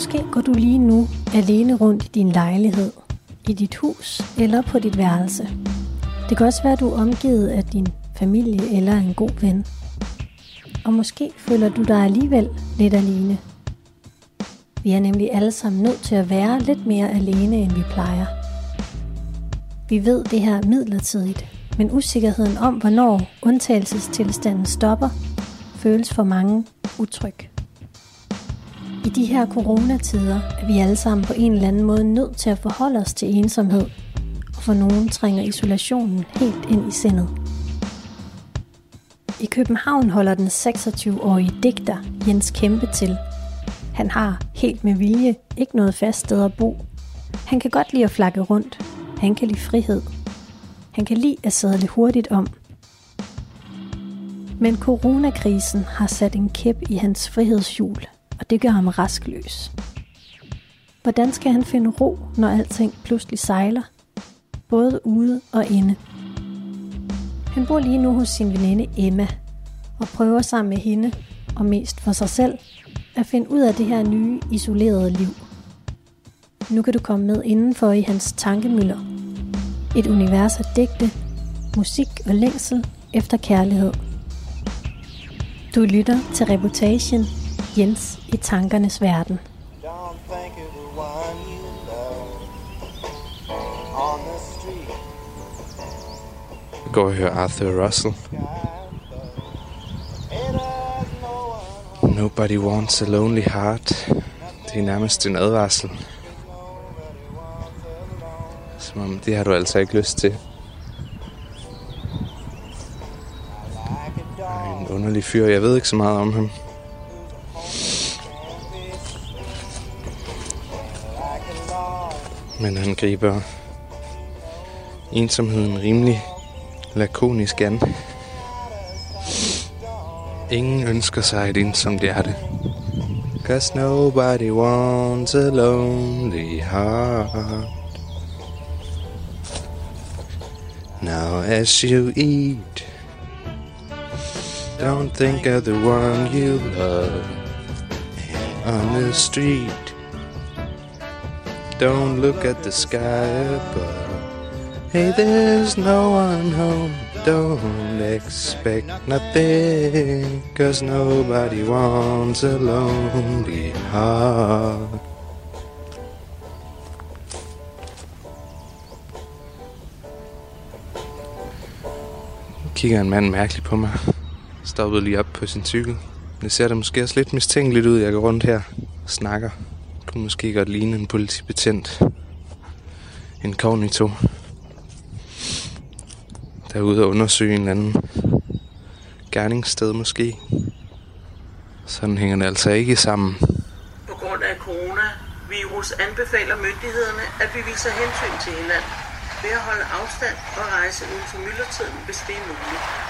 Måske går du lige nu alene rundt i din lejlighed, i dit hus eller på dit værelse. Det kan også være, at du er omgivet af din familie eller en god ven. Og måske føler du dig alligevel lidt alene. Vi er nemlig alle sammen nødt til at være lidt mere alene, end vi plejer. Vi ved det her midlertidigt, men usikkerheden om, hvornår undtagelsestilstanden stopper, føles for mange utryg. I de her coronatider er vi alle sammen på en eller anden måde nødt til at forholde os til ensomhed, og for nogen trænger isolationen helt ind i sindet. I København holder den 26-årige digter Jens Kæmpe til. Han har helt med vilje ikke noget fast sted at bo. Han kan godt lide at flakke rundt. Han kan lide frihed. Han kan lide at sadle hurtigt om. Men coronakrisen har sat en kæp i hans frihedshjul, og det gør ham raskløs. Hvordan skal han finde ro, når alting pludselig sejler? Både ude og inde. Han bor lige nu hos sin veninde Emma, og prøver sammen med hende, og mest for sig selv, at finde ud af det her nye, isolerede liv. Nu kan du komme med indenfor i hans tankemøller. Et univers af digte, musik og længsel efter kærlighed. Du lytter til reportagen Jens i tankernes verden. Jeg går og hører Arthur Russell. Nobody wants a lonely heart. Det er nærmest en advarsel. Som om, det har du altså ikke lyst til. En underlig fyr. Jeg ved ikke så meget om ham. Men han griber ensomheden rimelig lakonisk an. Ingen ønsker sig et ensomt hjerte. Cause nobody wants a lonely heart. Now as you eat, don't think of the one you love on the street. Don't look at the sky above. Hey, there's no one home. Don't expect nothing. Cause nobody wants a lonely heart. Kigger en mand mærkeligt på mig. Stoppede lige op på sin cykel. Det ser da måske også lidt mistænkeligt ud, jeg går rundt her og snakker. Kunne måske godt ligne en politibetjent. Incognito. Der er ude og undersøge en eller anden gerningssted måske. Sådan hænger det altså ikke sammen. På grund af coronavirus anbefaler myndighederne, at vi viser hensyn til hinanden ved at holde afstand og rejse uden for myldretiden, hvis det er muligt.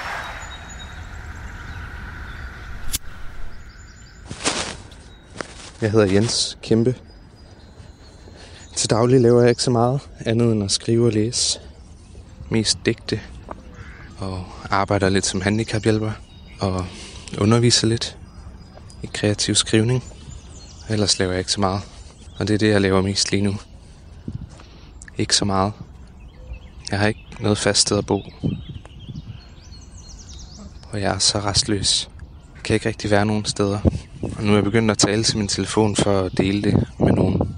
Jeg hedder Jens Kæmpe. Til daglig laver jeg ikke så meget andet end at skrive og læse. Mest digte. Og arbejder lidt som handicaphjælper. Og underviser lidt i kreativ skrivning. Ellers laver jeg ikke så meget. Og det er det, jeg laver mest lige nu. Ikke så meget. Jeg har ikke noget fast sted at bo. Og jeg er så restløs. Jeg kan ikke rigtig være nogen steder. Og nu er jeg begyndt at tale til min telefon for at dele det med nogen.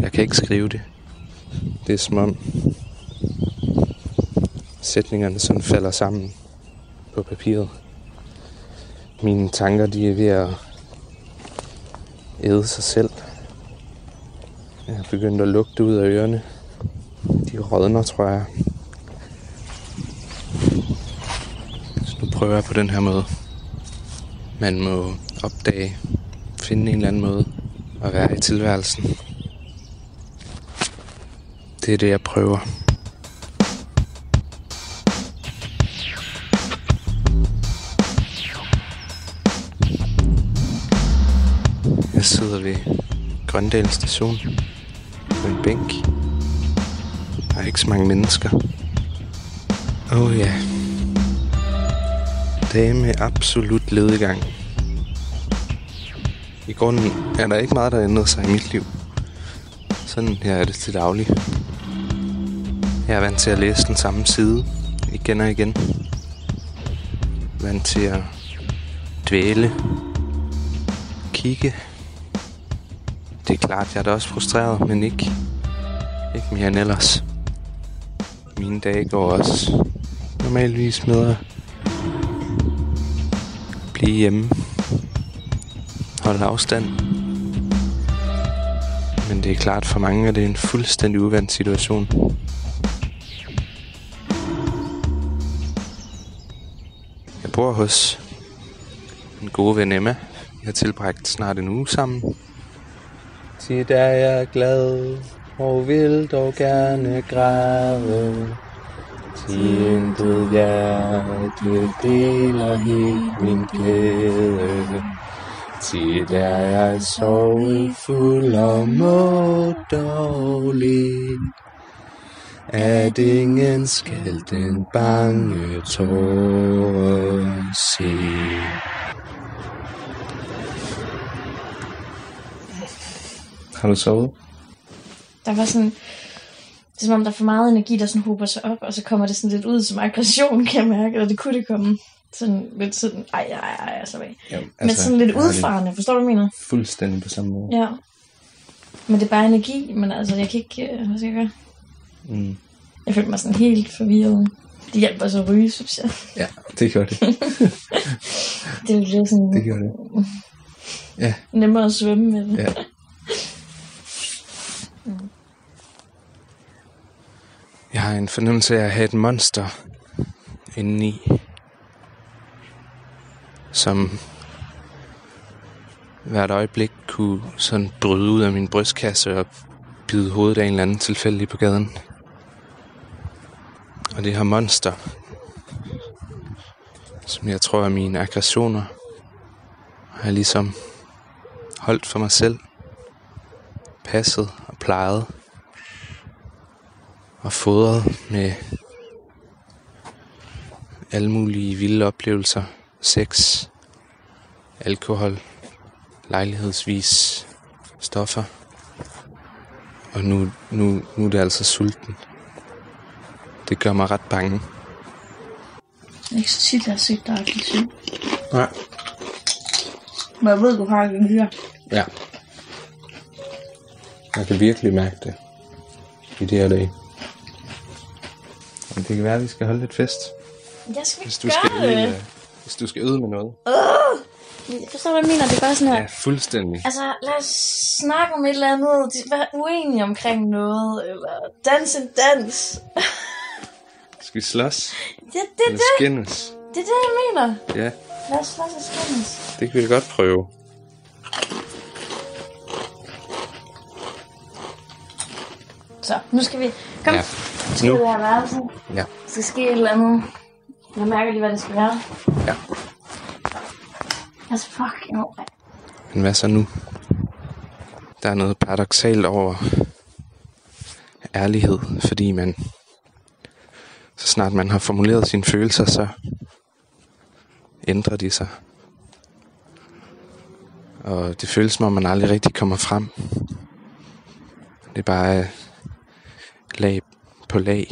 Jeg kan ikke skrive det. Det er som om sætningerne sådan falder sammen på papiret. Mine tanker, de er ved at æde sig selv. Jeg har begyndt at lugte ud af ørerne. De rådner, tror jeg. Så nu prøver jeg på den her måde. Man må opdage, finde en eller anden måde at være i tilværelsen. Det er det, jeg prøver. Jeg sidder ved Grøndal station på en bænk. Der er ikke så mange mennesker. Åh oh, ja. Dage med absolut ledegang. I grunden er der ikke meget, der ændrer sig i mit liv. Sådan her er det til daglig. Jeg er vant til at læse den samme side igen og igen. Vant til at dvæle, kigge. Det er klart, jeg er da også frustreret, men ikke, ikke mere end ellers. Mine dage går også normalvis med at blive hjemme. Hold afstand. Men det er klart, for mange er det en fuldstændig uvandt situation. Jeg bor hos en god ven Emma. Vi har tilbragt snart en uge sammen. Tit er jeg glad og vil dog gerne græde. Intet hjerte deler helt min glæde. Tit er jeg sorgfuld og må dårlig. At ingen skal den bange tåre se. Har du sovet? Der var sådan... Det er som om, der er for meget energi, der sådan hober sig op, og så kommer det sådan lidt ud som aggression, kan jeg mærke. Eller det kunne det komme. Sådan lidt sådan, ej, ej, ej, ej, så af. Jamen, Men sådan lidt jeg udfarende, forstår du, hvad jeg mener? Fuldstændig på samme måde. Ja. Men det er bare energi, men altså, jeg kan ikke... øh, Hvad skal jeg gøre? Mm. Jeg følte mig sådan helt forvirret. Det hjælper så at ryge, synes jeg. Ja, det gør det. Det er jo sådan Det gør det. Ja, nemmere at svømme med det. ja. Har en fornemmelse af at have et monster indeni, som hvert øjeblik kunne sådan bryde ud af min brystkasse og bide hovedet af en eller anden tilfældig på gaden. Og det her monster, som jeg tror er mine aggressioner, har jeg ligesom holdt for mig selv, passet og plejet og fodret med alle mulige vilde oplevelser, sex, alkohol, lejlighedsvis stoffer. Og nu, nu, nu er det altså sulten. Det gør mig ret bange. Det er ikke så tit, jeg har set dig aggressiv. Nej. Men jeg ved, du har det her. Ja. Jeg kan virkelig mærke det i de her dage. Men det kan være, at vi skal holde lidt fest. Jeg skal Hvis du skal, gøre øde, det. med- hvis du skal øde med noget. Jeg forstår, hvad jeg mener. Det er bare sådan her. Ja, fuldstændig. Altså, lad os snakke om et eller andet. De- Være uenige omkring noget. Eller dans en dans. Skal vi slås? Det, det, Eller det, skændes? det er det, jeg mener. Ja, Lad os slås og skændes. det kan vi da godt prøve. Så, nu skal vi... Kom. Ja. Skal Nu. vi have værelsen. Ja. Der skal ske et eller andet. Jeg mærker lige, hvad det skal være. Ja. Altså, fuck, jo. Men hvad så nu? Der er noget paradoxalt over ærlighed, fordi man, så snart man har formuleret sine følelser, så ændrer de sig. Og det føles som om, man aldrig rigtig kommer frem. Det er bare øh, lag på lag.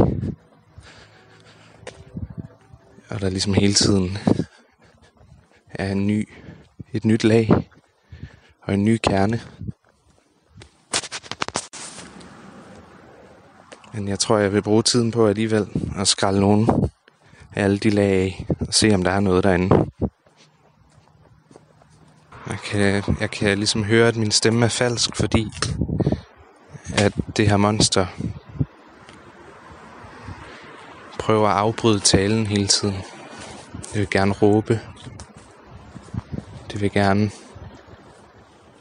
Og der ligesom hele tiden er en ny, et nyt lag og en ny kerne. Men jeg tror, jeg vil bruge tiden på alligevel at skralde nogle af alle de lag af og se, om der er noget derinde. Jeg kan, jeg kan ligesom høre, at min stemme er falsk, fordi at det her monster prøver at afbryde talen hele tiden. Det vil gerne råbe. Det vil gerne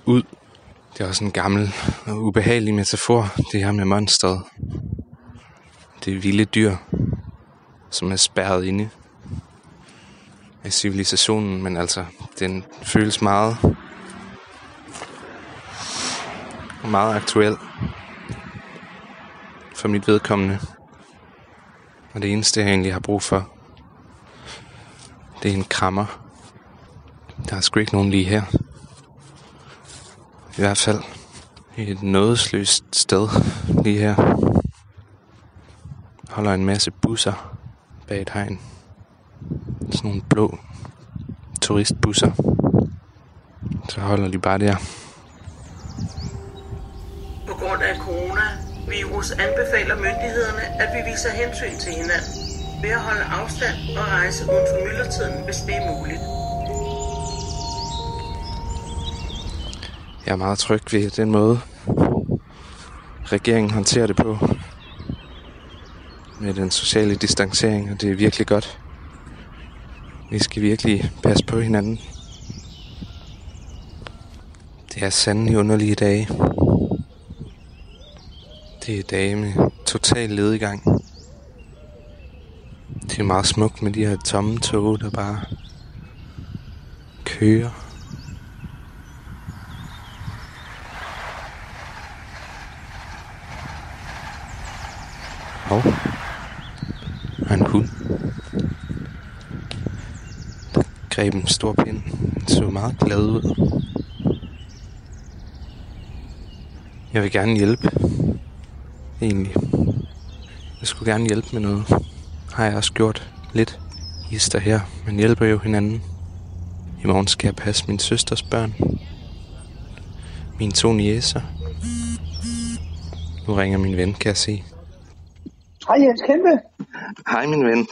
ud. Det er også en gammel og ubehagelig metafor, det her med monsteret. Det er vilde dyr, som er spærret inde af civilisationen, men altså, den føles meget meget aktuel for mit vedkommende. Og det eneste, jeg egentlig har brug for, det er en krammer. Der er sgu ikke nogen lige her. I hvert fald et nådesløst sted lige her. Holder en masse busser bag et hegn. Sådan nogle blå turistbusser. Så holder de bare der. På grund af coronavirus anbefaler myndighederne, at vi viser hensyn til hinanden ved at holde afstand og rejse uden for myldretiden, hvis det er muligt. Jeg er meget tryg ved den måde, regeringen håndterer det på. Med den sociale distancering, og det er virkelig godt. Vi skal virkelig passe på hinanden. Det er sandelig underlige dage. Det er dage med total ledegang. Det er meget smukt med de her tomme tog, der bare kører. Og og en hund. Der greb en stor pind. Den så meget glad ud. Jeg vil gerne hjælpe. Egentlig. Jeg skulle gerne hjælpe med noget. Har jeg også gjort lidt. Hister her. Man hjælper jo hinanden. I morgen skal jeg passe min søsters børn. Mine to niæser. Nu ringer min ven, kan jeg se. Hej Jens Kæmpe. Hej min ven.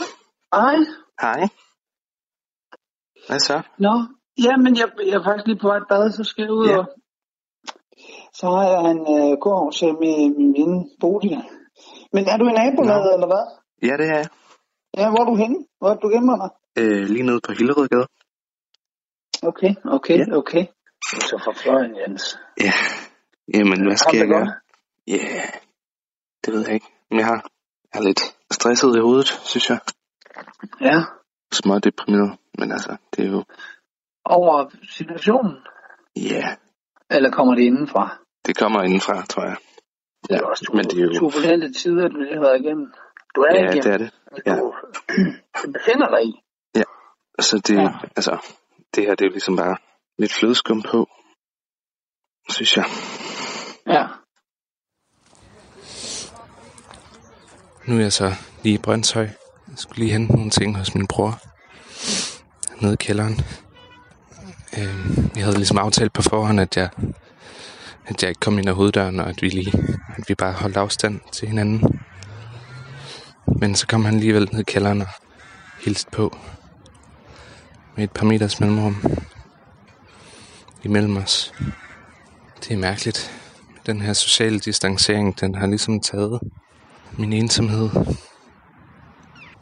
Hej. Hej. Hvad så? Nå, jamen jeg, jeg er faktisk lige på vej i bad, så skal jeg ud Ja. ja. og... Så har jeg en øh, gård med min Bodil. Men er du i nabolaget, eller hvad? Ja, det er jeg. Ja, hvor er du henne? Hvor er du gemmer dig? Øh, lige nede på Hillerødgade. Okay, okay, Ja. okay. Så fra fløjen, Jens. Ja. Jamen, hvad skal jeg gøre? Ja, yeah. det ved jeg ikke. Men jeg har, jeg er lidt stresset i hovedet, synes jeg. Ja. Små deprimeret. Men altså, det er jo... Over situationen? Ja. Eller kommer det indenfra? det kommer indenfra, tror jeg. Det er også men det er jo... turbulente tider, du lige har været igennem. Du er Ja, igennem. det er det. ja. Du, du befinder dig i. Så det, Ja. altså, det her, det er jo ligesom bare lidt flødeskum på, synes jeg. Ja. Nu er jeg så lige i Brøndshøj. Jeg skulle lige hente nogle ting hos min bror. Nede i kælderen. Øh, jeg havde ligesom aftalt på forhånd, at jeg, at jeg ikke kom ind ad hoveddøren, og at vi, lige, at vi bare holdt afstand til hinanden. Men så kom han alligevel ned i kælderen og hilste på. Med et par meters mellemrum. Imellem os. Det er mærkeligt. Den her sociale distancering, den har ligesom taget min ensomhed.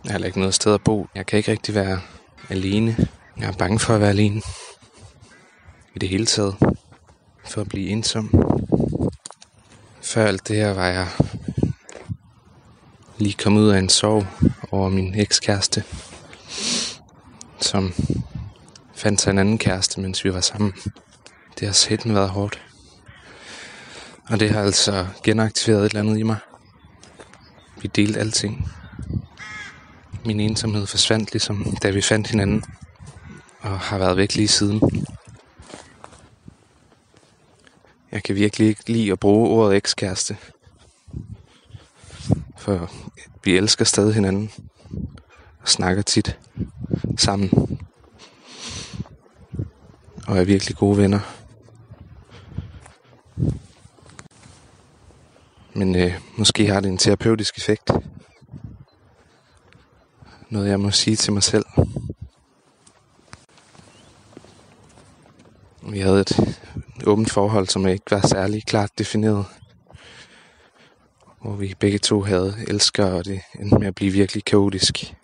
Jeg har ikke noget sted at bo. Jeg kan ikke rigtig være alene. Jeg er bange for at være alene. I det hele taget. For at blive ensom. Før alt det her var jeg lige kommet ud af en sorg over min ekskæreste. Som fandt sig en anden kæreste, mens vi var sammen. Det har sætten været hårdt. Og det har altså genaktiveret et eller andet i mig. Vi delte alting. Min ensomhed forsvandt ligesom, da vi fandt hinanden. Og har været væk lige siden. Jeg kan virkelig ikke lide at bruge ordet ekskæreste. For vi elsker stadig hinanden. Og snakker tit sammen. Og er virkelig gode venner. Men øh, måske har det en terapeutisk effekt. Noget jeg må sige til mig selv. Vi havde et åbent forhold, som ikke var særlig klart defineret. Hvor vi begge to havde elsker, og det endte med at blive virkelig kaotisk.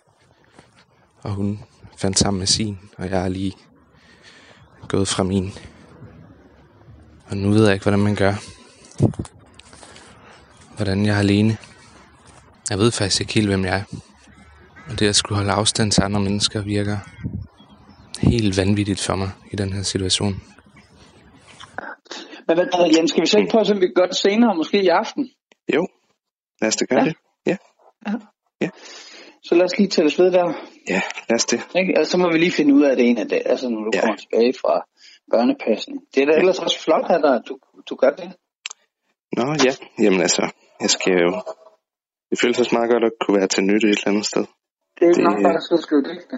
Og hun fandt sammen med sin, og jeg er lige gået fra min. Og nu ved jeg ikke, hvordan man gør. Hvordan jeg er alene. Jeg ved faktisk ikke helt, hvem jeg er. Og det at skulle holde afstand til andre mennesker virker helt vanvittigt for mig i den her situation. Men hvad Jens, skal vi ikke prøve, så vi gøre det senere, måske i aften? Jo, lad os da gøre Ja. det. Ja, Så lad os lige tælles ved der. ja lad os det. Ikke? Altså, så må vi lige finde ud af det ene af det, altså når du Ja. ja. kommer tilbage fra, børnepasning. Det er da ellers også flot at du, du gør det. Nå ja, jamen altså, jeg skal jo... Det føles også meget godt at kunne være til nytte et eller andet sted. Det er ikke Det- nok bare at skrive digte.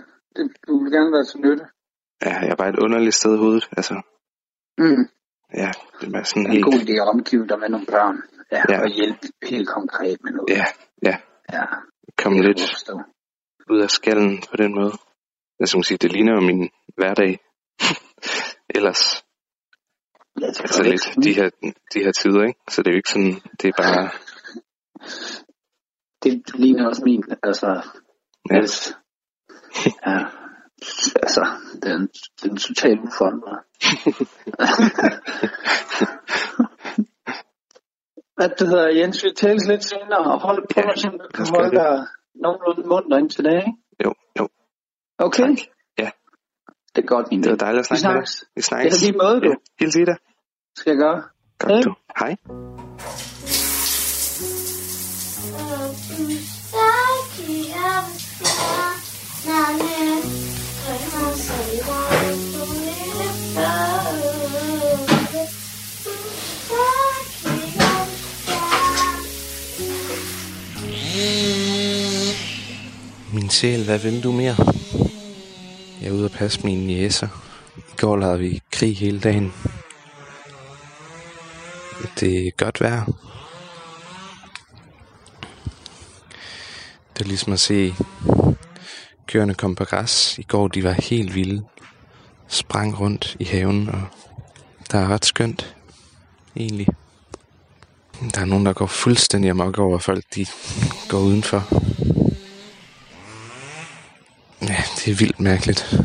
Vil gerne være til nytte. Ja, jeg er bare et underligt sted i hovedet. Altså, Mm. ja, det er sådan Det er en helt... god idé at omgive dig med nogle børn. Ja, Ja. og hjælpe helt konkret med noget. Ja, ja, ja. komme det lidt ud af skallen på den måde. Jeg skal sige, det ligner jo min hverdag. Ellers, Ja, det altså lidt de her, de her tider, ikke? Så det er jo ikke sådan, det er bare, Det ligner også min, altså, ja, Niels. Ja, altså, den, den er totalt uforandret. Hvad det hedder, Jens, vi tales lidt senere, og hold på, Ja, så du kan holde det. dig nogenlunde munter ind til dag, ikke? jo, jo. Okay? Tak. Ja. Det er godt, min Det var ven. dejligt at snakke med dig. snakkes. Vi Det snakkes. er lige måde, du Ja, hils Ida. skal gøre. Godt Hej. du. Hej. Min sjæl, hvad vil du mere? Jeg er ude at passe mine jæser. I går lavede vi krig hele dagen. Det er godt vejr. Det er ligesom at se køerne kom på græs. I går de var helt vilde. Sprang rundt i haven, og der er ret skønt. Egentlig. Der er nogen, der går fuldstændig amok over, folk de går udenfor. Ja, det er vildt mærkeligt.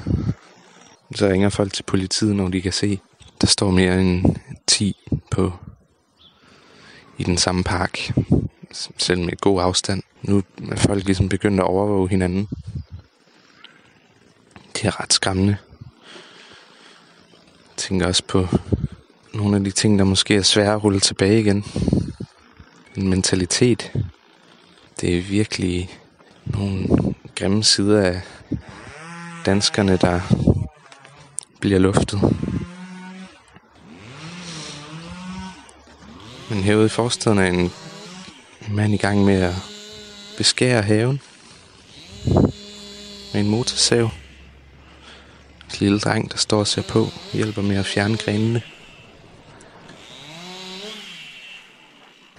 Så ringer folk til politiet, når de kan se, der står mere end 10 på i den samme park, selv med god afstand. Nu er folk ligesom begyndt at overvåge hinanden. Det er ret skræmmende. Jeg tænker også på nogle af de ting, der måske er svære at rulle tilbage igen. En mentalitet. Det er virkelig nogle grimme sider af danskerne, der bliver luftet. Men herude i forstaden er en mand i gang med at beskære haven med en motorsav. Lille dreng, der står og ser på, hjælper med at fjerne grenene.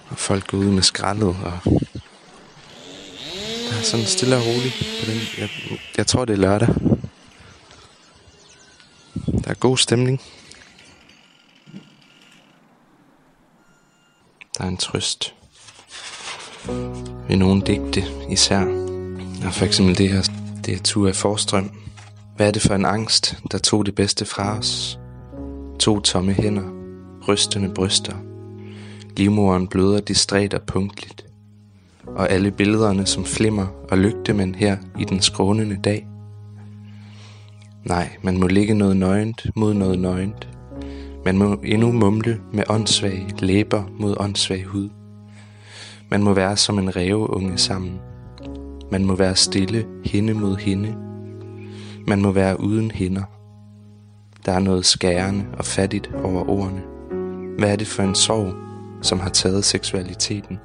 Og folk går ud med skraldet, og der er sådan stille og roligt på den. Jeg, jeg tror, det er lørdag. Der er god stemning. Der er en trøst ved nogle digte især. Og for eksempel det her, det er Tua Forstrøm. Hvad er det for en angst, der tog det bedste fra os? To tomme hænder, rystende bryster. Livmoren bløder distræt og punktligt. Og alle billederne som flimmer og lygtemænd her i den skrånende dag. Nej, man må ligge noget nøgent mod noget nøgent. Man må endnu mumle med åndssvage læber mod åndssvag hud. Man må være som en ræveunge sammen. Man må være stille hende mod hende. Man må være uden hænder. Der er noget skærende og fattigt over ordene. Hvad er det for en sorg, som har taget seksualiteten?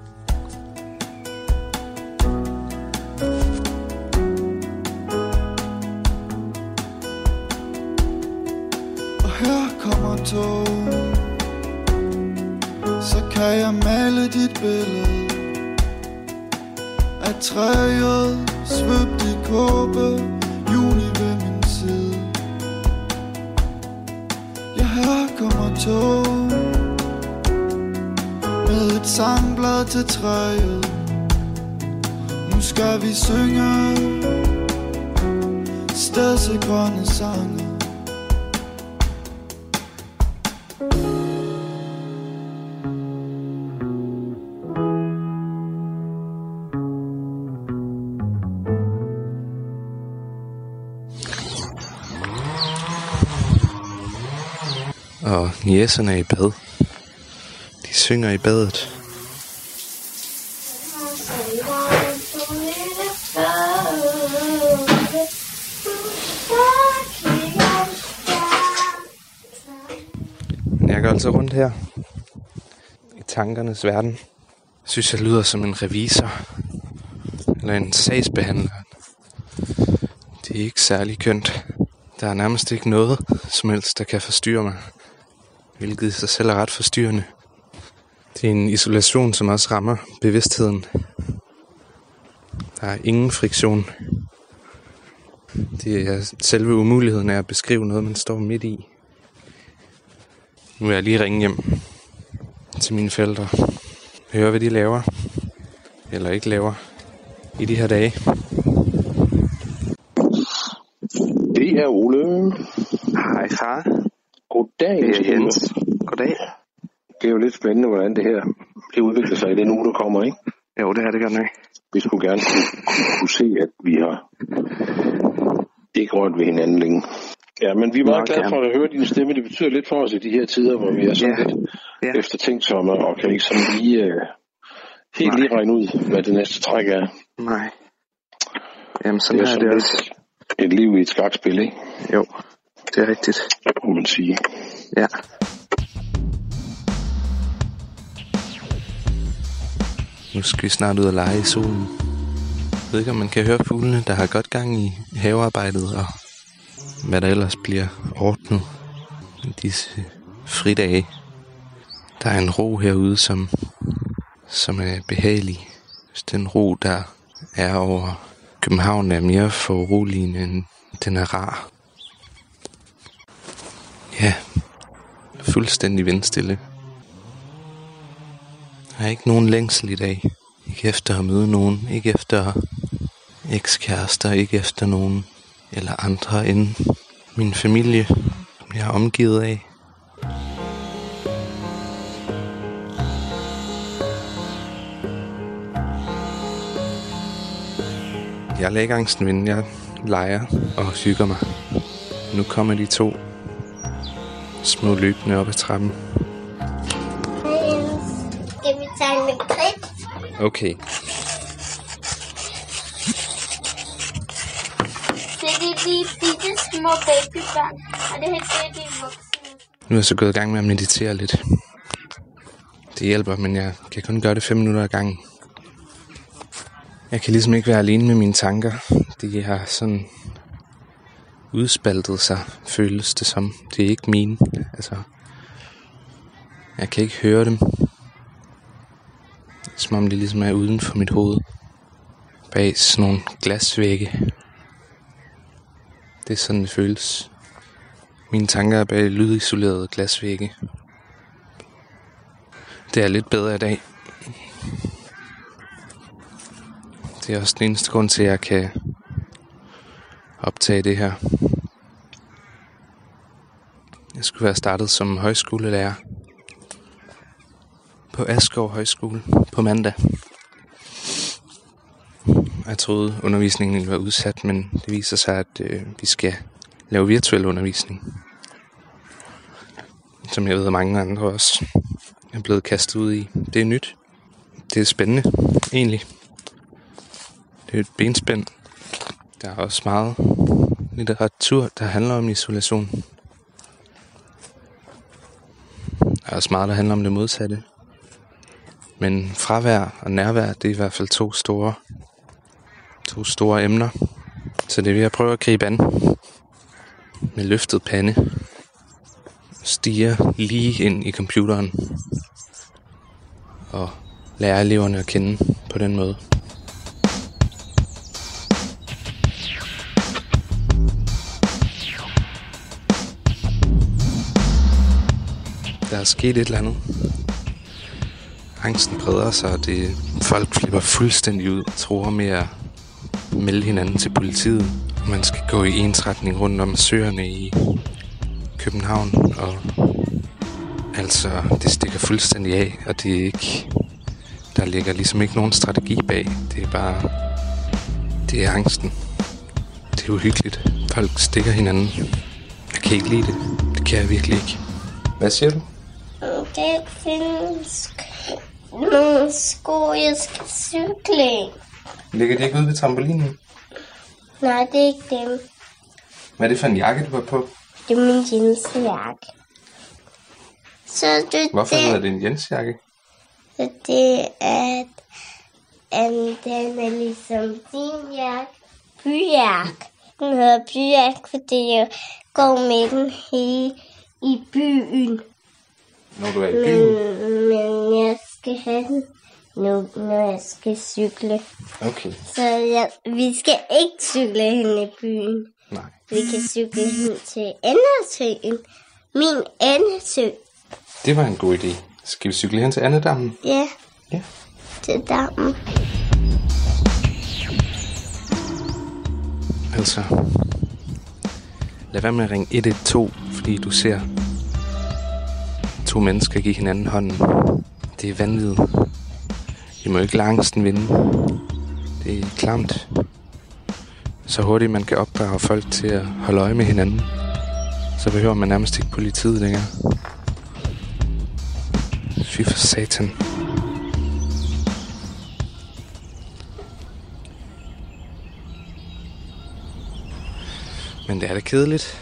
Til træet Nu skal vi synge Stedsegrønne sange Og niæserne er i bad. De synger i badet. Rundt her i tankernes verden. Synes jeg lyder som en revisor eller en sagsbehandler. Det er ikke særlig kønt. Der er nærmest ikke noget som helst, der kan forstyrre mig. Hvilket i sig selv er ret forstyrrende. Det er en isolation, som også rammer bevidstheden. Der er ingen friktion. Det er selve umuligheden af at beskrive noget, man står midt i. Nu vil jeg lige ringe hjem til mine forældre. Høre, hvad de laver. Eller ikke laver. I de her dage. Det er Ole. Hej far. Goddag. Det er Jens. Goddag. Det er jo lidt spændende, hvordan det her det udvikler sig i den uge, der kommer, ikke? Jo, det er det godt nok. Vi skulle gerne kunne se, at vi har ikke rørt ved hinanden længe. Ja, men vi er meget glade for at høre din stemme. Det betyder lidt for os i de her tider, hvor vi er sådan Ja. lidt Ja. eftertænksomme og kan ikke sådan lige uh, helt Nej. lige regne ud, hvad det næste træk er. Nej. Jamen, Det sådan er er sådan det også. et liv i et skakspil, ikke? Jo, det er rigtigt. Må man sige. Ja. Nu skal vi snart ud og lege i solen. Jeg ved ikke, om man kan høre fuglene, der har godt gang i havearbejdet og hvad der ellers bliver ordnet i disse fridage. Der er en ro herude, som, som er behagelig. Den ro, der er over København, er mere foruroligende, end den er rar. Ja, fuldstændig vindstille. Jeg har ikke nogen længsel i dag. Ikke efter at møde nogen. Ikke efter ekskærester. Ikke efter nogen eller andre end min familie, som jeg er omgivet af. Jeg lader ikke angsten vinde. Jeg leger og hygger mig. Nu kommer de to små løbende op ad trappen. Skal vi tage med kridt? Okay, Det er de, de bitte små babybørn, og det her det er de voksne. nu er jeg så gået i gang med at meditere lidt. Det hjælper, men jeg kan kun gøre det 5 minutter ad gangen. Jeg kan ligesom ikke være alene med mine tanker. De har sådan udspaltet sig, føles det som. Det er ikke mine. Altså, jeg kan ikke høre dem. Som om de ligesom er uden for mit hoved. Bag sådan nogle glasvægge. Det er sådan, det føles. Mine tanker er bag lydisolerede glasvægge. Det er lidt bedre i dag. Det er også den eneste grund til, at jeg kan optage det her. Jeg skulle være startet som højskolelærer på Askov Højskole på mandag. Jeg troede, undervisningen ville være udsat, men det viser sig, at øh, vi skal lave virtuel undervisning. Som jeg ved, at mange andre også er blevet kastet ud i. Det er nyt. Det er spændende, egentlig. Det er et benspænd. Der er også meget litteratur, der handler om isolation. Der er også meget, der handler om det modsatte. Men fravær og nærvær, det er i hvert fald to store, to store emner. Så det vil jeg prøve at gribe an med løftet pande. Stiger lige ind i computeren og lære eleverne at kende på den måde. Der er sket et eller andet. Angsten breder sig, og det, folk flipper fuldstændig ud og tror med at melde hinanden til politiet. Man skal gå i ensretning rundt om søerne i København, og altså, det stikker fuldstændig af, og det er ikke, der ligger ligesom ikke nogen strategi bag. Det er bare, det er angsten. Det er uhyggeligt. Folk stikker hinanden. Jeg kan ikke lide det. Det kan jeg virkelig ikke. Hvad siger du? Det findes nogle sko, jeg skal cykle. Ligger de ikke ude ved trampolinen? Nej, det er ikke dem. Hvad er det for en jakke, du har på? Det er min jeansjakke. Så det, Hvorfor det, hedder det en Jens-jakke? så det er, at um, den er ligesom din jakke. Byjak. Den hedder byjak, fordi jeg går med den hele i byen. Når du er i byen? Men, men jeg skal have den nu, når jeg skal cykle. Okay. Så jeg, vi skal ikke cykle hen i byen. Nej. Vi kan cykle hen til Andesøen. Min Andesø. Det var en god idé. Skal vi cykle hen til Annedammen? Ja. Ja. Til dammen. Altså, lad være med at ringe 112, fordi du ser to mennesker give hinanden hånden. Det er vanvittigt. I må ikke lade angsten vinde. Det er klamt. Så hurtigt man kan opdrage folk til at holde øje med hinanden, så behøver man nærmest ikke politiet længere. Fy for satan. Men det er da kedeligt.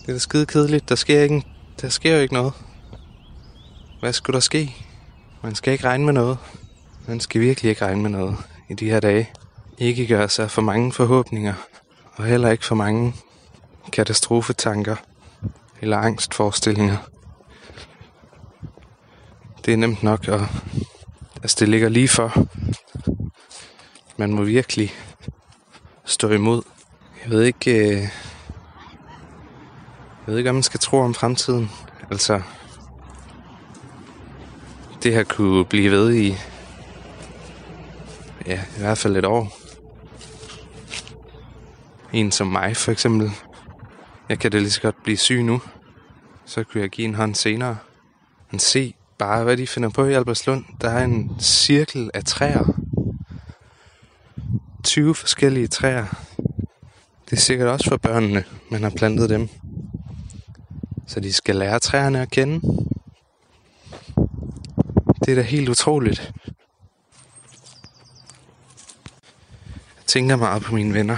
Det er da skide kedeligt. Der sker, ikke, der sker jo ikke noget. Hvad skulle der ske? Man skal ikke regne med noget. Man skal virkelig ikke regne med noget i de her dage. Ikke gøre sig for mange forhåbninger. Og heller ikke for mange katastrofetanker eller angstforestillinger. Det er nemt nok at... Altså, det ligger lige for. Man må virkelig stå imod. Jeg ved ikke... Øh... Jeg ved ikke, om man skal tro om fremtiden. Altså... Det her kunne blive ved i... Ja, i hvert fald et år. En som mig, for eksempel. Jeg kan da lige så godt blive syg nu. Så kunne jeg give en hånd senere. Men se bare, hvad de finder på i Albertslund. Der er en cirkel af træer. 20 forskellige træer. Det er sikkert også for børnene, man har plantet dem. Så de skal lære træerne at kende. Det er da helt utroligt. Jeg tænker meget på mine venner.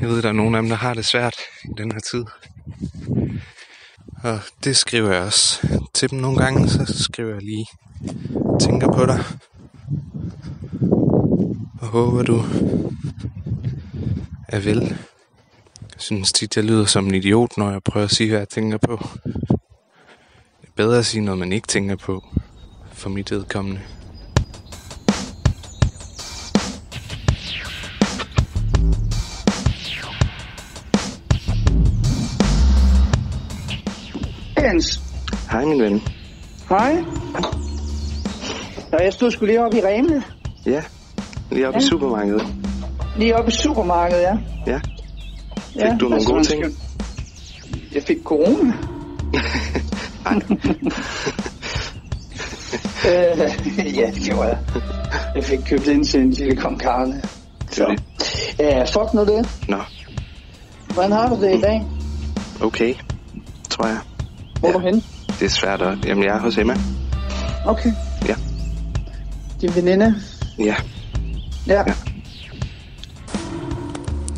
Jeg ved, der er nogle af dem, der har det svært i den her tid. Og det skriver jeg også til dem nogle gange, så skriver jeg lige, tænker på dig. Og håber du er vel. Jeg synes tit, jeg lyder som en idiot, når jeg prøver at sige, hvad jeg tænker på. Er bedre at sige noget, man ikke tænker på, for mit vedkommende. Jens, Hej, min ven. hej. Ja, jeg stod sgu lige oppe i Reme. Ja, lige oppe ja. i supermarkedet. Lige oppe i supermarkedet, ja. Ja. Fik ja, du nogle gode ting? skal- Jeg fik corona. øh, ja, det gjorde jeg. Jeg fik købt ind til en lille kong Karne. Så. Ja, fuck nu det. Nå, Hvordan har du det i dag? okay, tror jeg. Hvor er du henne? Det er svært at... Jamen, jeg er hos Emma. Okay. Ja. Din veninde? Ja, Ja. Ja.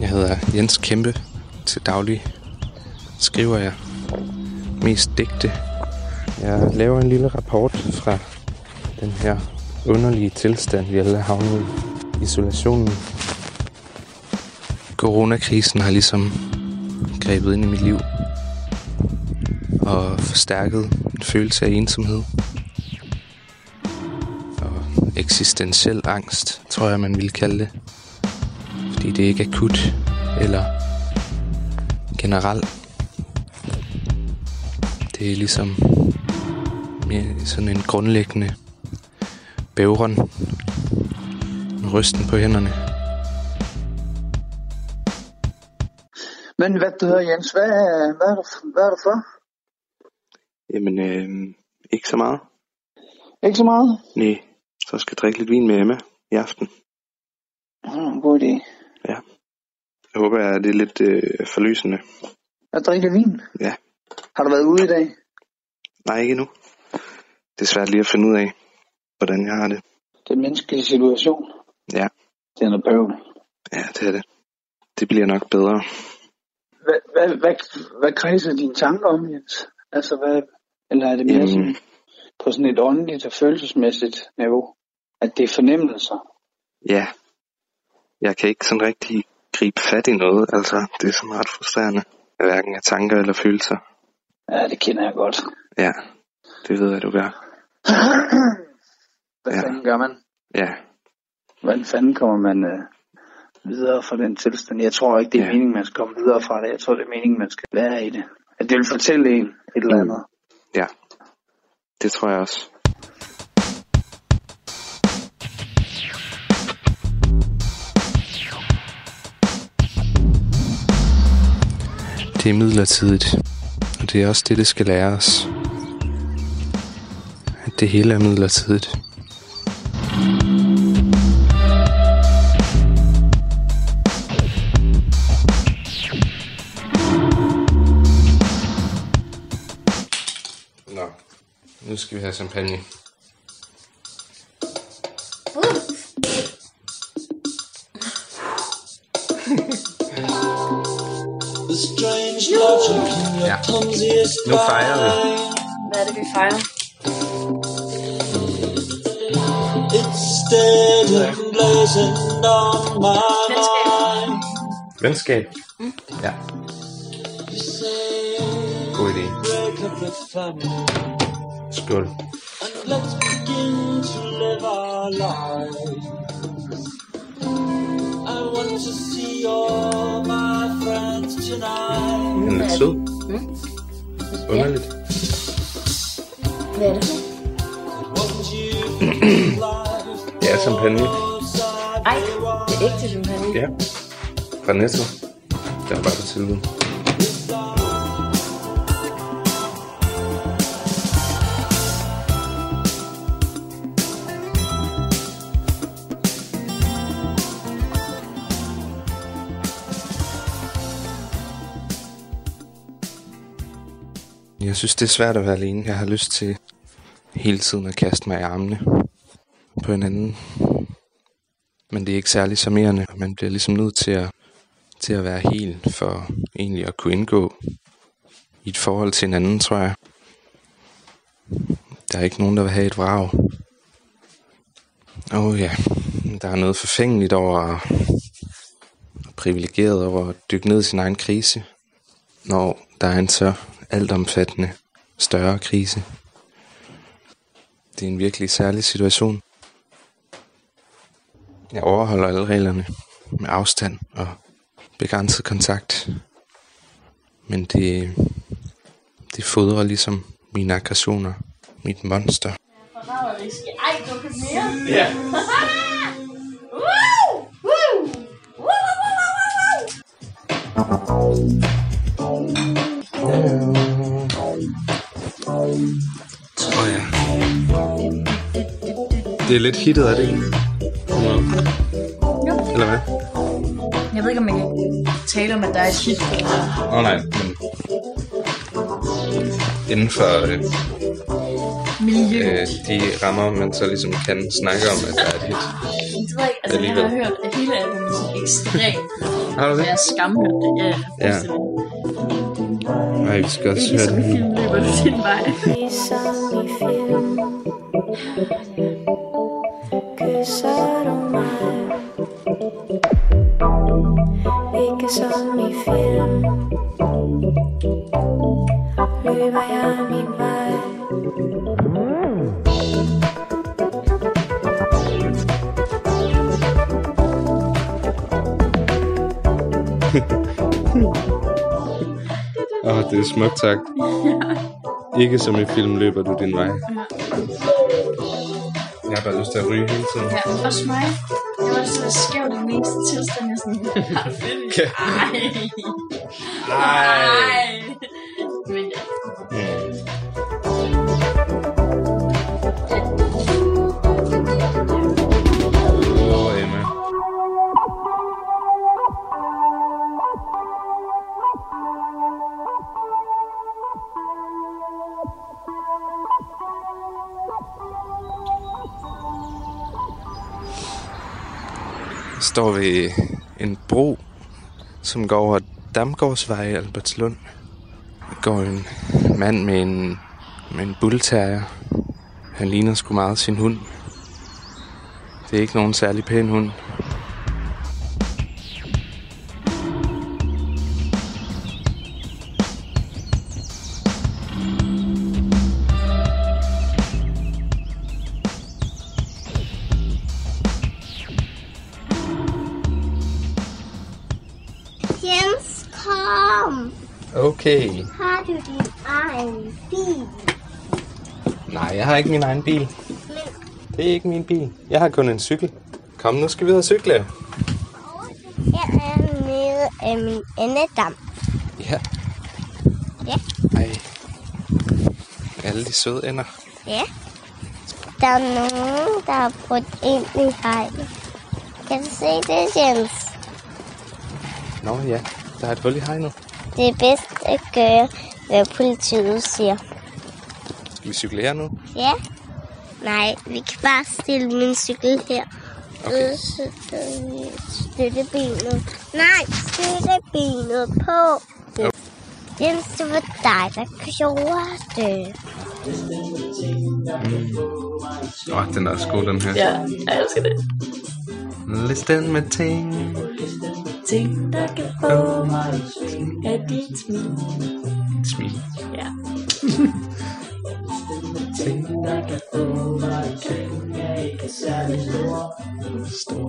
Jeg hedder Jens Kæmpe. Til daglig skriver jeg mest digte. Jeg laver en lille rapport fra den her underlige tilstand, vi alle har havnet i. Isolationen. Coronakrisen har ligesom grebet ind i mit liv og forstærket en følelse af ensomhed og eksistentiel angst, tror jeg, man ville kalde det fordi det ikke er akut eller generelt. Det er ligesom mere sådan en grundlæggende bævren, en rysten på hænderne. Men hvad du hedder, Jens, hvad, hvad, er du, hvad er du for? jamen, øh, ikke så meget. Ikke så meget? Nej, så skal jeg drikke lidt vin med Emma i aften. Hmm, god idé. Jeg håber, at det er lidt øh, forløsende. Jeg drikker vin. Ja. Har du været ude i dag? Nej, ikke endnu. Det er svært lige at finde ud af, hvordan jeg har det. Den menneskelige situation. Ja. Det er noget bøvl. Ja, det er det. Det bliver nok bedre. hvad, hvad, hvad, hvad kredser dine tanker om, Jens? Altså, hvad, eller er det mere Jamen. sådan, på sådan et åndeligt og følelsesmæssigt niveau? At det er fornemmelser? Ja, jeg kan ikke sådan rigtig gribe fat i noget. Altså, det er sådan ret frustrerende. Hverken af tanker eller følelser. Ja, det kender jeg godt. Ja, det ved jeg, du gør. Hvad Ja. fanden gør man? Ja, Hvordan fanden kommer man øh, videre fra den tilstand? Jeg tror ikke, det er Ja. meningen, man skal komme videre fra det. Jeg tror, det er meningen, man skal være i det. At det vil fortælle en et eller Mm. andet. ja. Det tror jeg også. Det er midlertidigt, og det er også det, det skal lære os. Det hele er midlertidigt. Nå, nu skal vi have champagne. Ja, nu fejrer vi. Hvad er det, vi fejrer? Venskab. Venskab. Ja. God idé. Skål. Den er sød. Underligt. Hvad er det? Er champagne. Er ægte champagne. Ja. Fra Netto. Der er bare på tilbud. Jeg synes, det er svært at være alene. Jeg har lyst til hele tiden at kaste mig i armene på hinanden. Men det er ikke særlig charmerende. Man bliver ligesom nødt til at, til at være helt for egentlig at kunne indgå i et forhold til hinanden, tror jeg. Der er ikke nogen, der vil have et vrag. Åh oh, ja, der er noget forfængeligt over privilegeret over at dykke ned i sin egen krise, når der er en så altomfattende større krise. Det er en virkelig særlig situation. Jeg overholder alle reglerne med afstand og begrænset kontakt. Men det, det fodrer ligesom mine aggressioner, mit monster. Ej, du kan mere. Ja. Woo! Woo! Woo, woo, woo, woo, woo! Tror jeg. Det er lidt hittet, er det ikke? Jo. Eller hvad? Jeg ved ikke, om man kan tale om, at der er et hit. Åh oh, nej, men... Inden for øh, Miljø. øh, de rammer, man så ligesom kan snakke om, at der er et hit. Det ved jeg ikke. Altså, jeg har hørt, at hele albumet er ekstremt. Har du det? Jeg har skamhørt det. Ja, Ja. Nej, vi skal også Ikke høre som i den. film løber du din vej. Ligesom i film Kysser Ikke som i film Løber jeg min vej Åh, oh, det er smukt tak. Ikke som i film løber du din vej. Jeg har bare lyst til at ryge hele tiden. Ja, også mig. Jeg var så skæv den eneste tilstand, jeg sådan... ikke. Nej. Nej. Men står ved en bro, som går over Damgårdsvej i Albertslund. Der går en mand med en, med en bullterrier. Han ligner sgu meget sin hund. Det er ikke nogen særlig pæn hund. Okay. Har du din egen bil? Nej, jeg har ikke min egen bil. Men Det er ikke min bil. Jeg har kun en cykel. Kom, nu skal vi ud og cykle. jeg er nede af min endedam. Ja. Ja. Ej. Alle de søde ender. Ja. Der er nogen, der har brudt ind i hegnet. Kan du se det, Jens? Nå ja, der er et hul i hegnet. Det er bedst at gøre, hvad politiet siger. Skal vi cykle her nu? Ja? Nej, vi kan bare stille min cykel her. Okay. Støttebenet. Nej, støttebenet på. Jo. Jens, det var dig, der gjorde det. Åh, oh, den er også god, den her. Ja, jeg elsker det. Listen med ting. Ting, der kan få mig af dit smil. Smil. Ja. Ting. Der kan få mig jeg ikke er særlig stor. Stor.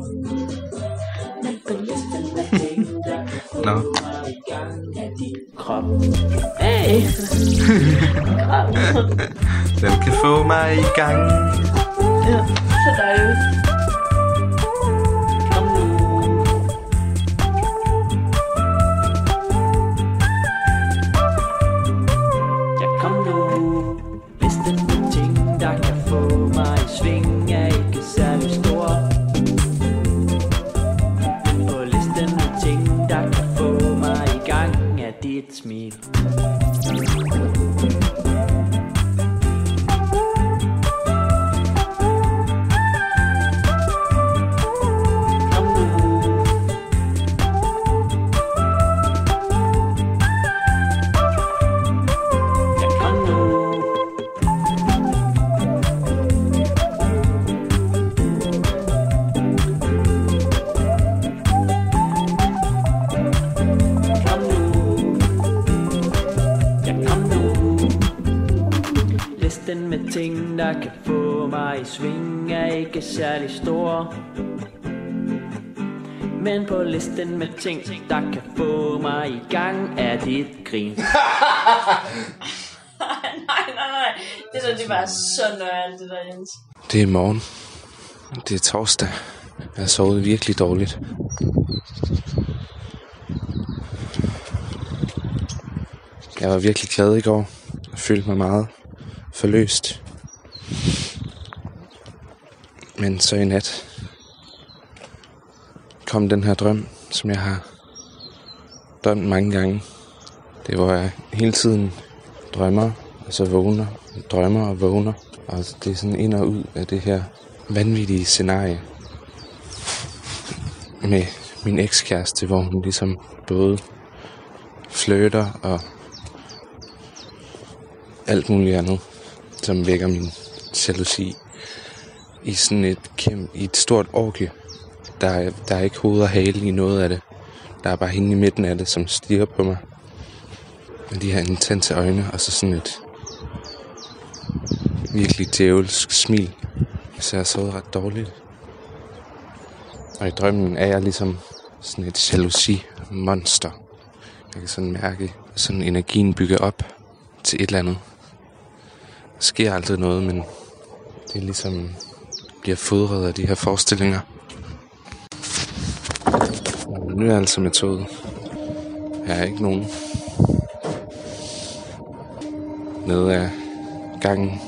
Men på listen af ting, der kan få Nå. mig i gang af dit krop. Hey! Krop. Den kan få mig i gang. Ja, så dejligt. Er ting, der kan få mig i sving, er ikke særlig stor. Men på listen med ting, der kan få mig i gang, er dit grin. nej, nej, nej. Det der, det var så nøjere, det der, Jens. Det er morgen. Det er torsdag. Jeg har sovet virkelig dårligt. Jeg var virkelig glad i går. Jeg følte mig meget forløst. Men så i nat kom den her drøm, som jeg har drømt mange gange. Det hvor jeg hele tiden drømmer, og så vågner, drømmer og vågner. Og det er sådan ind og ud af det her vanvittige scenarie med min ekskæreste, hvor hun ligesom både flirter og alt muligt andet, som vækker min jalousi i sådan et kæmpe, i et stort orgie. Der er, der er ikke hoved og hale i noget af det. Der er bare hende i midten af det, som stiger på mig. Med de her intense øjne, og så sådan et virkelig djævelsk smil. Så jeg har sovet ret dårligt. Og i drømmen er jeg ligesom sådan et jalousi-monster. Jeg kan sådan mærke, sådan energien bygger op til et eller andet. Der sker altid noget, men det ligesom bliver fodret af de her forestillinger. Og nu er jeg altså med toget. Jeg er ikke nogen. Nede af gangen.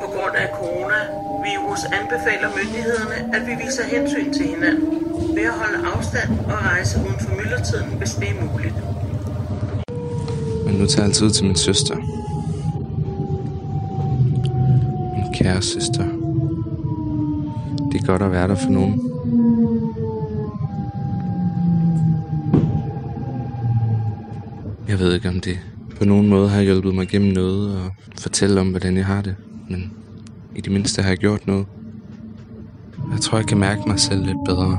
På grund af coronavirus anbefaler myndighederne, at vi viser hensyn til hinanden ved at holde afstand og rejse uden for myldretiden, hvis det er muligt. Men nu tager jeg altid til min søster. Kære søster. Det er godt at være der for nogen. Jeg ved ikke, om det på nogen måde har hjulpet mig gennem noget og fortælle om, hvordan jeg har det. Men i det mindste har jeg gjort noget. Jeg tror, jeg kan mærke mig selv lidt bedre.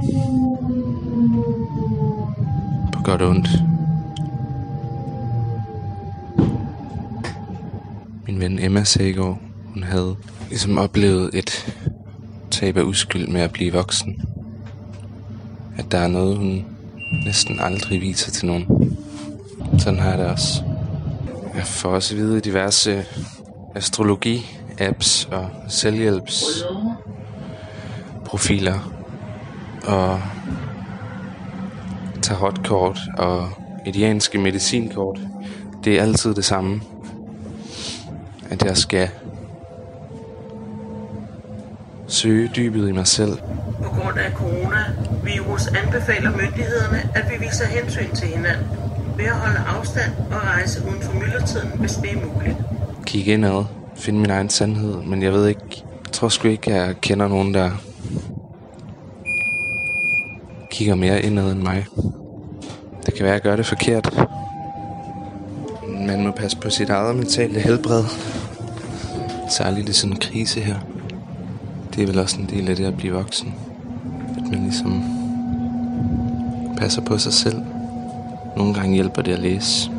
På godt og ondt. Min ven Emma sagde i går, hun havde ligesom oplevet et tab af uskyld med at blive voksen. At der er noget, hun næsten aldrig viser til nogen. Sådan har jeg det også. Jeg får også at vide diverse astrologi-apps og selvhjælps profiler og tarotkort og indianske medicinkort. Det er altid det samme. At jeg skal søge dybet i mig selv. På grund af coronavirus anbefaler myndighederne, at vi viser hensyn til hinanden ved at holde afstand og rejse uden for myldretiden, hvis det er muligt. Kigge indad. Finde min egen sandhed. Men jeg ved ikke... Jeg tror sgu ikke, jeg kender nogen, der kigger mere indad end mig. Det kan være, at jeg gør det forkert. Man må passe på sit eget mentale helbred. Særligt i sådan en krise her. Det er vel også en del af det at blive voksen. At man ligesom passer på sig selv. Nogle gange hjælper det at læse.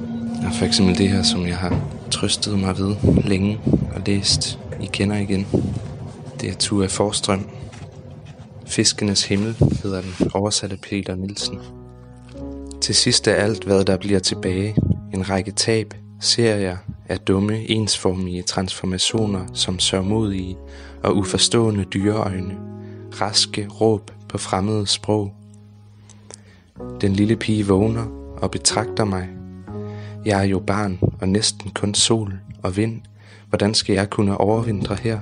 Og for eksempel det her, som jeg har trøstet mig ved længe og læst I kender igen. Det er Tua Forstrøm. Fiskenes himmel hedder den oversatte Peter Nielsen. Til sidst er alt, hvad der bliver tilbage. En række tab, serier af dumme, ensformige transformationer som sørmodige og uforstående dyreøjne. Raske råb på fremmede sprog. Den lille pige vågner og betragter mig. Jeg er jo barn og næsten kun sol og vind. Hvordan skal jeg kunne overvintre her?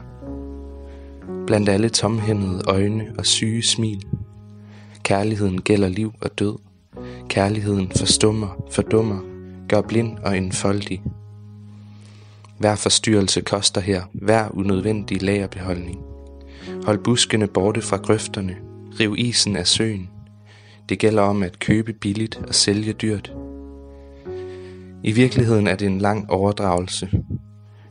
Blandt alle tomhændede øjne og syge smil. Kærligheden gælder liv og død. Kærligheden forstummer, fordummer, gør blind og enfoldig. Hver forstyrrelse koster her, hver unødvendig lagerbeholdning. Hold buskene borte fra grøfterne, riv isen af søen. Det gælder om at købe billigt og sælge dyrt. I virkeligheden er det en lang overdragelse.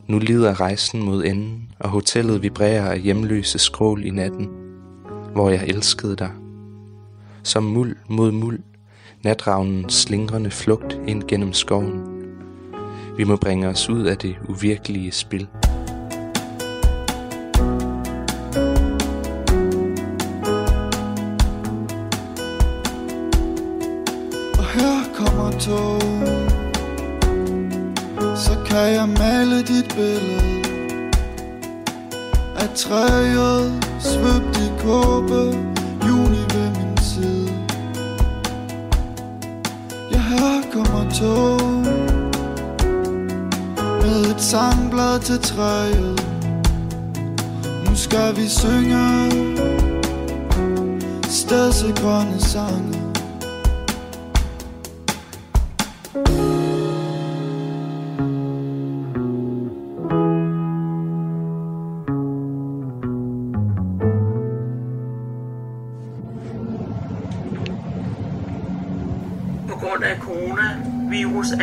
Nu lider rejsen mod enden, og hotellet vibrerer af hjemløse skrål i natten, hvor jeg elskede dig. Som muld mod muld, natravnens slingrende flugt ind gennem skoven. Vi må bringe os ud af det uvirkelige spil. Og her kommer tog Så kan jeg male dit billede Af træet svøbt i kåbe tog. Med et sangblad til træet. Nu skal vi synge. Stedse grønne sange.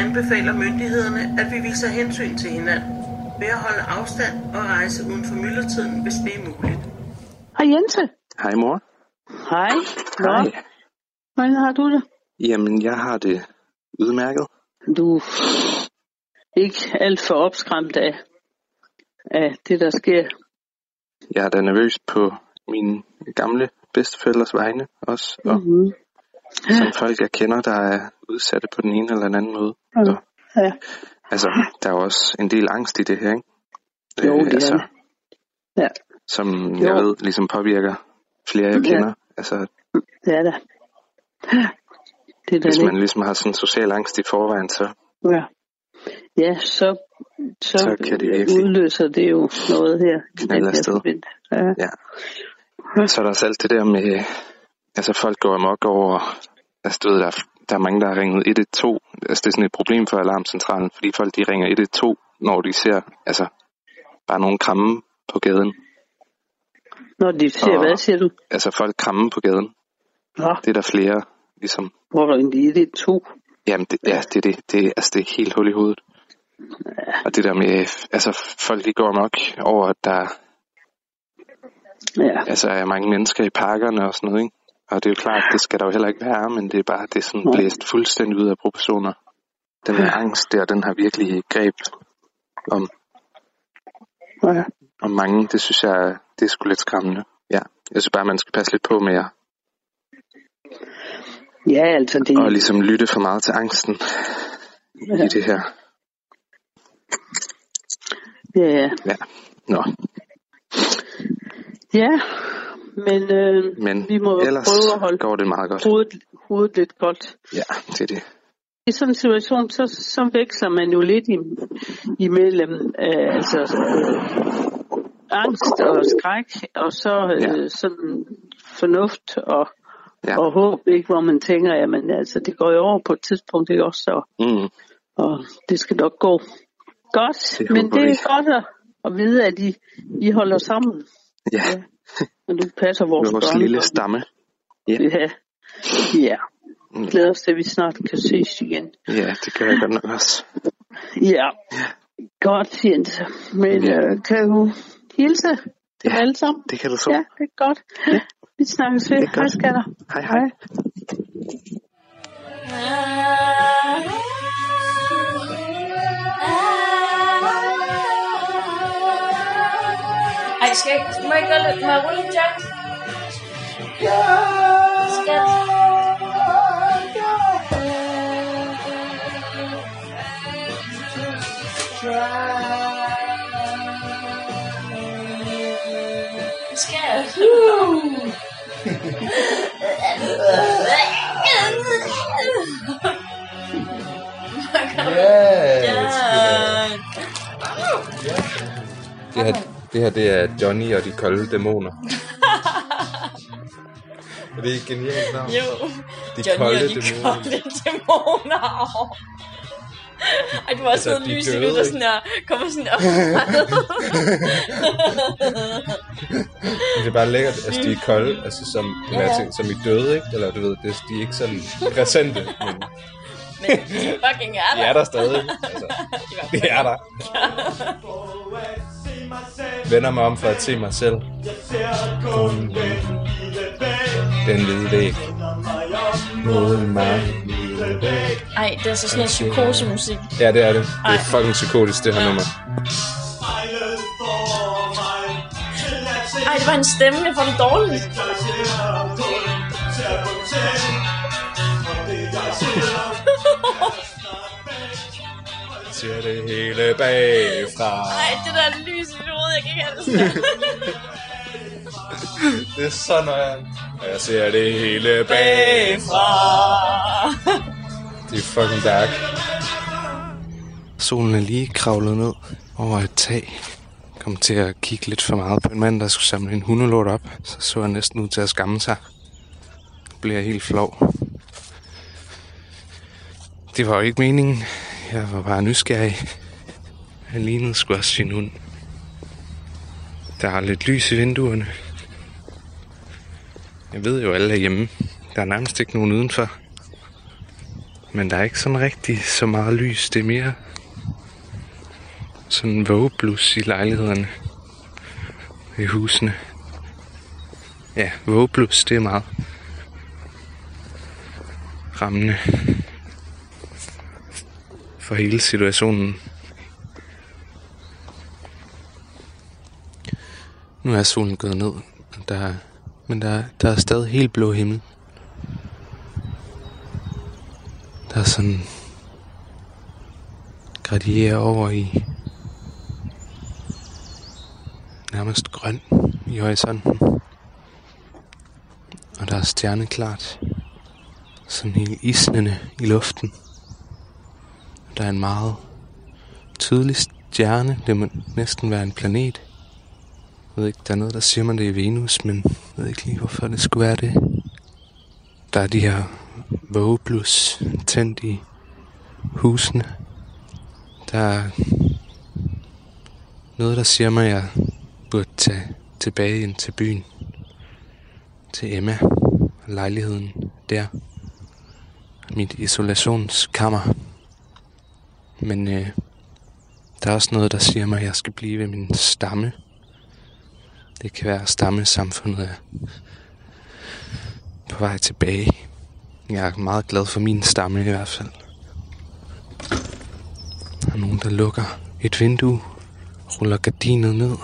Anbefaler myndighederne, at vi viser hensyn til hinanden ved at holde afstand og rejse uden for myldretiden, hvis det er muligt. Hej Jente. Hej mor. Hej. Nå, Hej. hvordan har du det? Jamen, jeg har det udmærket. Du er ikke alt for opskræmt af, af det, der sker. Jeg er da nervøs på mine gamle bedsteforældres vegne også. Og Mm-hmm. Som folk, jeg kender, der er udsatte på den ene eller den anden måde. Ja. ja. Altså, der er jo også en del angst i det her, ikke? Jo, det er altså, der. Ja, Som Jo. jeg ved, ligesom påvirker flere, jeg Ja. kender. Altså, det er der. Det er hvis man det. ligesom har sådan social angst i forvejen, så Ja. Ja, så, så, Så kan det virkelig udløser det jo noget her. her afsted. Ja. Ja. Så er der også alt det der med, altså folk går amok over, altså du ved, der, er- der er mange, der har ringet 112. Altså det er sådan et problem for alarmcentralen, fordi folk de ringer 112, når de ser, altså bare nogen kramme på gaden. Når de ser, Og- hvad siger du? Altså folk kramme på gaden. Nå, Det er der flere, ligesom. hvor er det to? Jamen, det, ja, det er det. Det, altså, det er helt hul i hovedet. Og det der med, altså, folk de går nok over, at der Ja. altså, er mange mennesker i parkerne og sådan noget, ikke? Og det er jo klart, det skal der jo heller ikke være, men det er bare, det er sådan blæst fuldstændig ud af proportioner. Den her angst der, den har virkelig greb om, Ja. om mange. Det synes jeg, det er sgu lidt skræmmende. Ja, jeg synes bare, man skal passe lidt på med Ja, altså det... og ligesom lytte for meget til angsten Ja. i det her. Ja, Ja, nå. ja. Men øh, Men vi må ellers prøve at holde går det meget godt. hovedet, hovedet lidt godt. Ja, det er det. I sådan en situation, så, så veksler man jo lidt i, imellem øh, altså, øh, angst og skræk, og så øh, sådan fornuft og, Ja. og håb, ikke, hvor man tænker, jamen altså, det går jo over på et tidspunkt, ikke også, og, Mm. og det skal nok gå godt, Det men det vi. er godt at, at vide, at I, I holder sammen, Ja, og du passer vores, vores børn. lille stamme. Ja. Ja. ja. Glæder os til, at vi snart kan ses igen. Ja, det gør jeg godt nok også. Ja. Godt, Jens. Men Ja. øh, kan du hilse ja. alle sammen? Det kan du så. Ja, det er godt. Ja. Vi snakkes ved. Det Hej, skatter. Hej, hej. Ej, skal jeg, må jeg gøre lidt, må jeg rulle en joint? Det her, det er Johnny og de kolde dæmoner. er det ikke genialt navn? Jo. De Johnny kolde og de dæmoner. kolde dæmoner. Ej, du også Altså, de lys i der ikke? sådan her, kommer sådan op. Det er bare lækkert, altså de er kolde, altså som, ja. ja. ting, som i døde, ikke? Eller du ved, det, de er ikke sådan præsente, men Men de fucking er de der. er der stadig. Altså, de er der. Vender mig om for at se mig selv. Den hvide væg. Mod mig. Ej, det er så sådan noget psykosemusik. Ja, det er det. Det er fucking psykotisk, det her nummer. Ej, det var en stemme, jeg får det dårligt. Ser det hele bagfra. Ej, det der lys i hovedet, jeg kan ikke have det sådan. Det er så nøjeren. Jeg ser det hele Bagfra. Det er fucking dark. Solen er lige kravlet ned over et tag. Kom til at kigge lidt for meget på en mand, der skulle samle en hundelort op. Så så han næsten ud til at skamme sig. Blev jeg helt flov. Det var jo ikke meningen. Jeg var bare nysgerrig. Han lignede sgu også sin hund. Der er lidt lys i vinduerne. Jeg ved jo, alle er hjemme. Der er nærmest ikke nogen udenfor. Men der er ikke sådan rigtig så meget lys. Det er mere sådan vågeblus i lejlighederne. I husene. Ja, vågeblus, det er meget rammende for hele situationen. Nu er solen gået ned, der, er- men der, der er stadig helt blå himmel. Der er sådan gradierer over i nærmest grøn i horisonten. Og der er stjerneklart. Sådan helt isnende i luften. Der er en meget tydelig stjerne. Det må næsten være en planet. Jeg ved ikke, der er noget, der siger mig, det er Venus, men jeg ved ikke lige, hvorfor det skulle være det. Der er de her vågeblus tændt i husene. Der er noget, der siger mig, at jeg burde tage tilbage ind til byen. Til Emma. Lejligheden der. mit isolationskammer. Men øh, der er også noget, der siger mig, at jeg skal blive ved min stamme. Det kan være, at stammesamfundet er på vej tilbage. Jeg er meget glad for min stamme i hvert fald. Der er nogen, der lukker et vindue, ruller gardinet ned.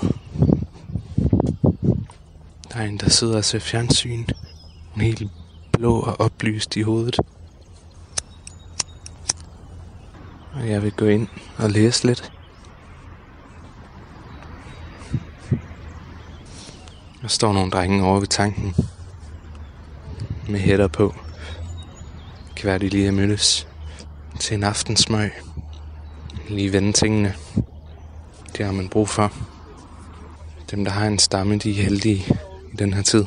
Der er en, der sidder og ser fjernsyn. Hun er helt blå og oplyst i hovedet. Og jeg vil gå ind og læse lidt. Der står nogle drenge over ved tanken. Med hætter på. Kan være, de lige er mødtes til en aftensmøg. Lige vende tingene. Det har man brug for. Dem, der har en stamme, de er heldige i den her tid.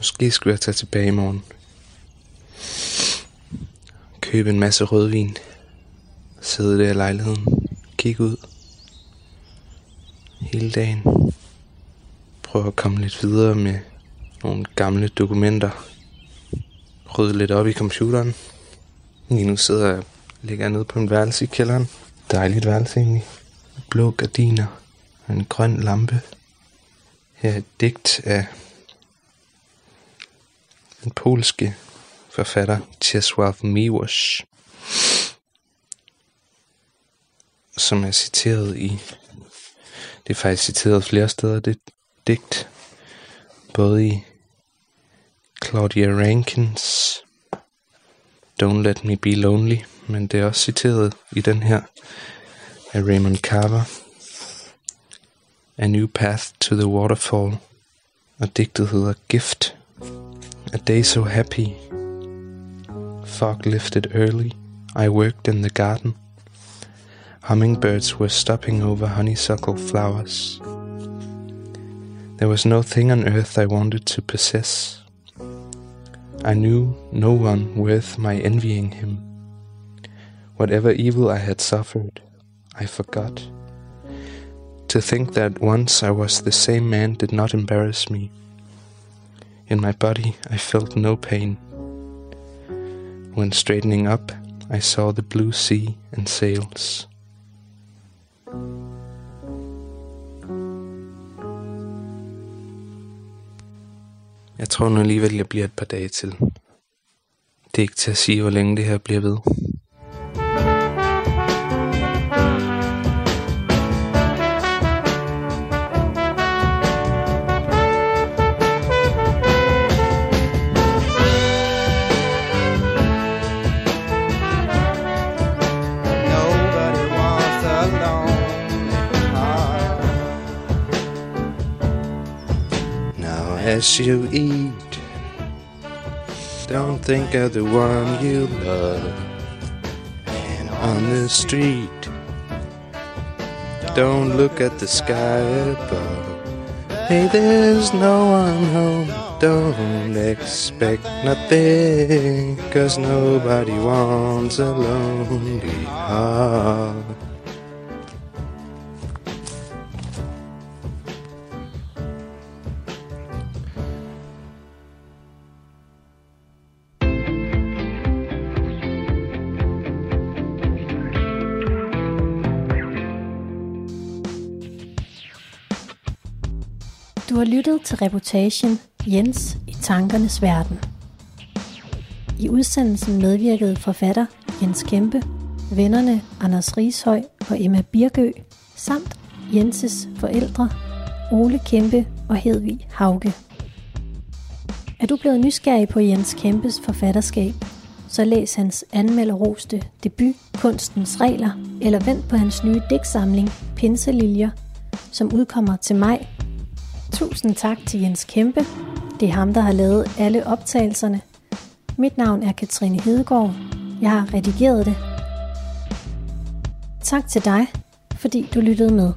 Måske skulle jeg tage tilbage i morgen. Købe en masse rødvin. Sidde der i lejligheden. Kigge ud. Hele dagen. Prøve at komme lidt videre med nogle gamle dokumenter. Rydde lidt op i computeren. Lige nu sidder jeg ligger nede på en værelse i kælderen. Dejligt værelse egentlig. Blå gardiner og en grøn lampe. Her er et digt af den polske forfatter Czesław Miłosz, som er citeret i, det er faktisk citeret flere steder, det digt, både i Claudia Rankins Don't Let Me Be Lonely, men det er også citeret i den her af Raymond Carver, A New Path to the Waterfall, og digtet hedder Gift. A day so happy. Fog lifted early. I worked in the garden. Hummingbirds were stopping over honeysuckle flowers. There was no thing on earth I wanted to possess. I knew no one worth my envying him. Whatever evil I had suffered, I forgot. To think that once I was the same man did not embarrass me. In my body, I felt no pain. When straightening up, I saw the blue sea and sails. Jeg tror nu alligevel, jeg bliver et par dage til. Det er ikke til at sige, hvor længe det her bliver ved. As you eat, don't think of the one you love. And on the street, don't look at the sky above. Hey, there's no one home. Don't expect nothing, cause nobody wants a lonely heart. Lyttet til reportagen Jens i tankernes verden. I udsendelsen medvirkede forfatter Jens Kæmpe, vennerne Anders Rishøj og Emma Birgø, samt Jenses forældre Ole Kæmpe og Hedvig Hauge. Er du blevet nysgerrig på Jens Kæmpes forfatterskab, så læs hans anmelderoste debut Kunstens Regler, eller vent på hans nye digtsamling Pinseliljer, som udkommer til maj Tusind tak til Jens Kæmpe. Det er ham, der har lavet alle optagelserne. Mit navn er Katrine Hedegaard. Jeg har redigeret det. Tak til dig, fordi du lyttede med.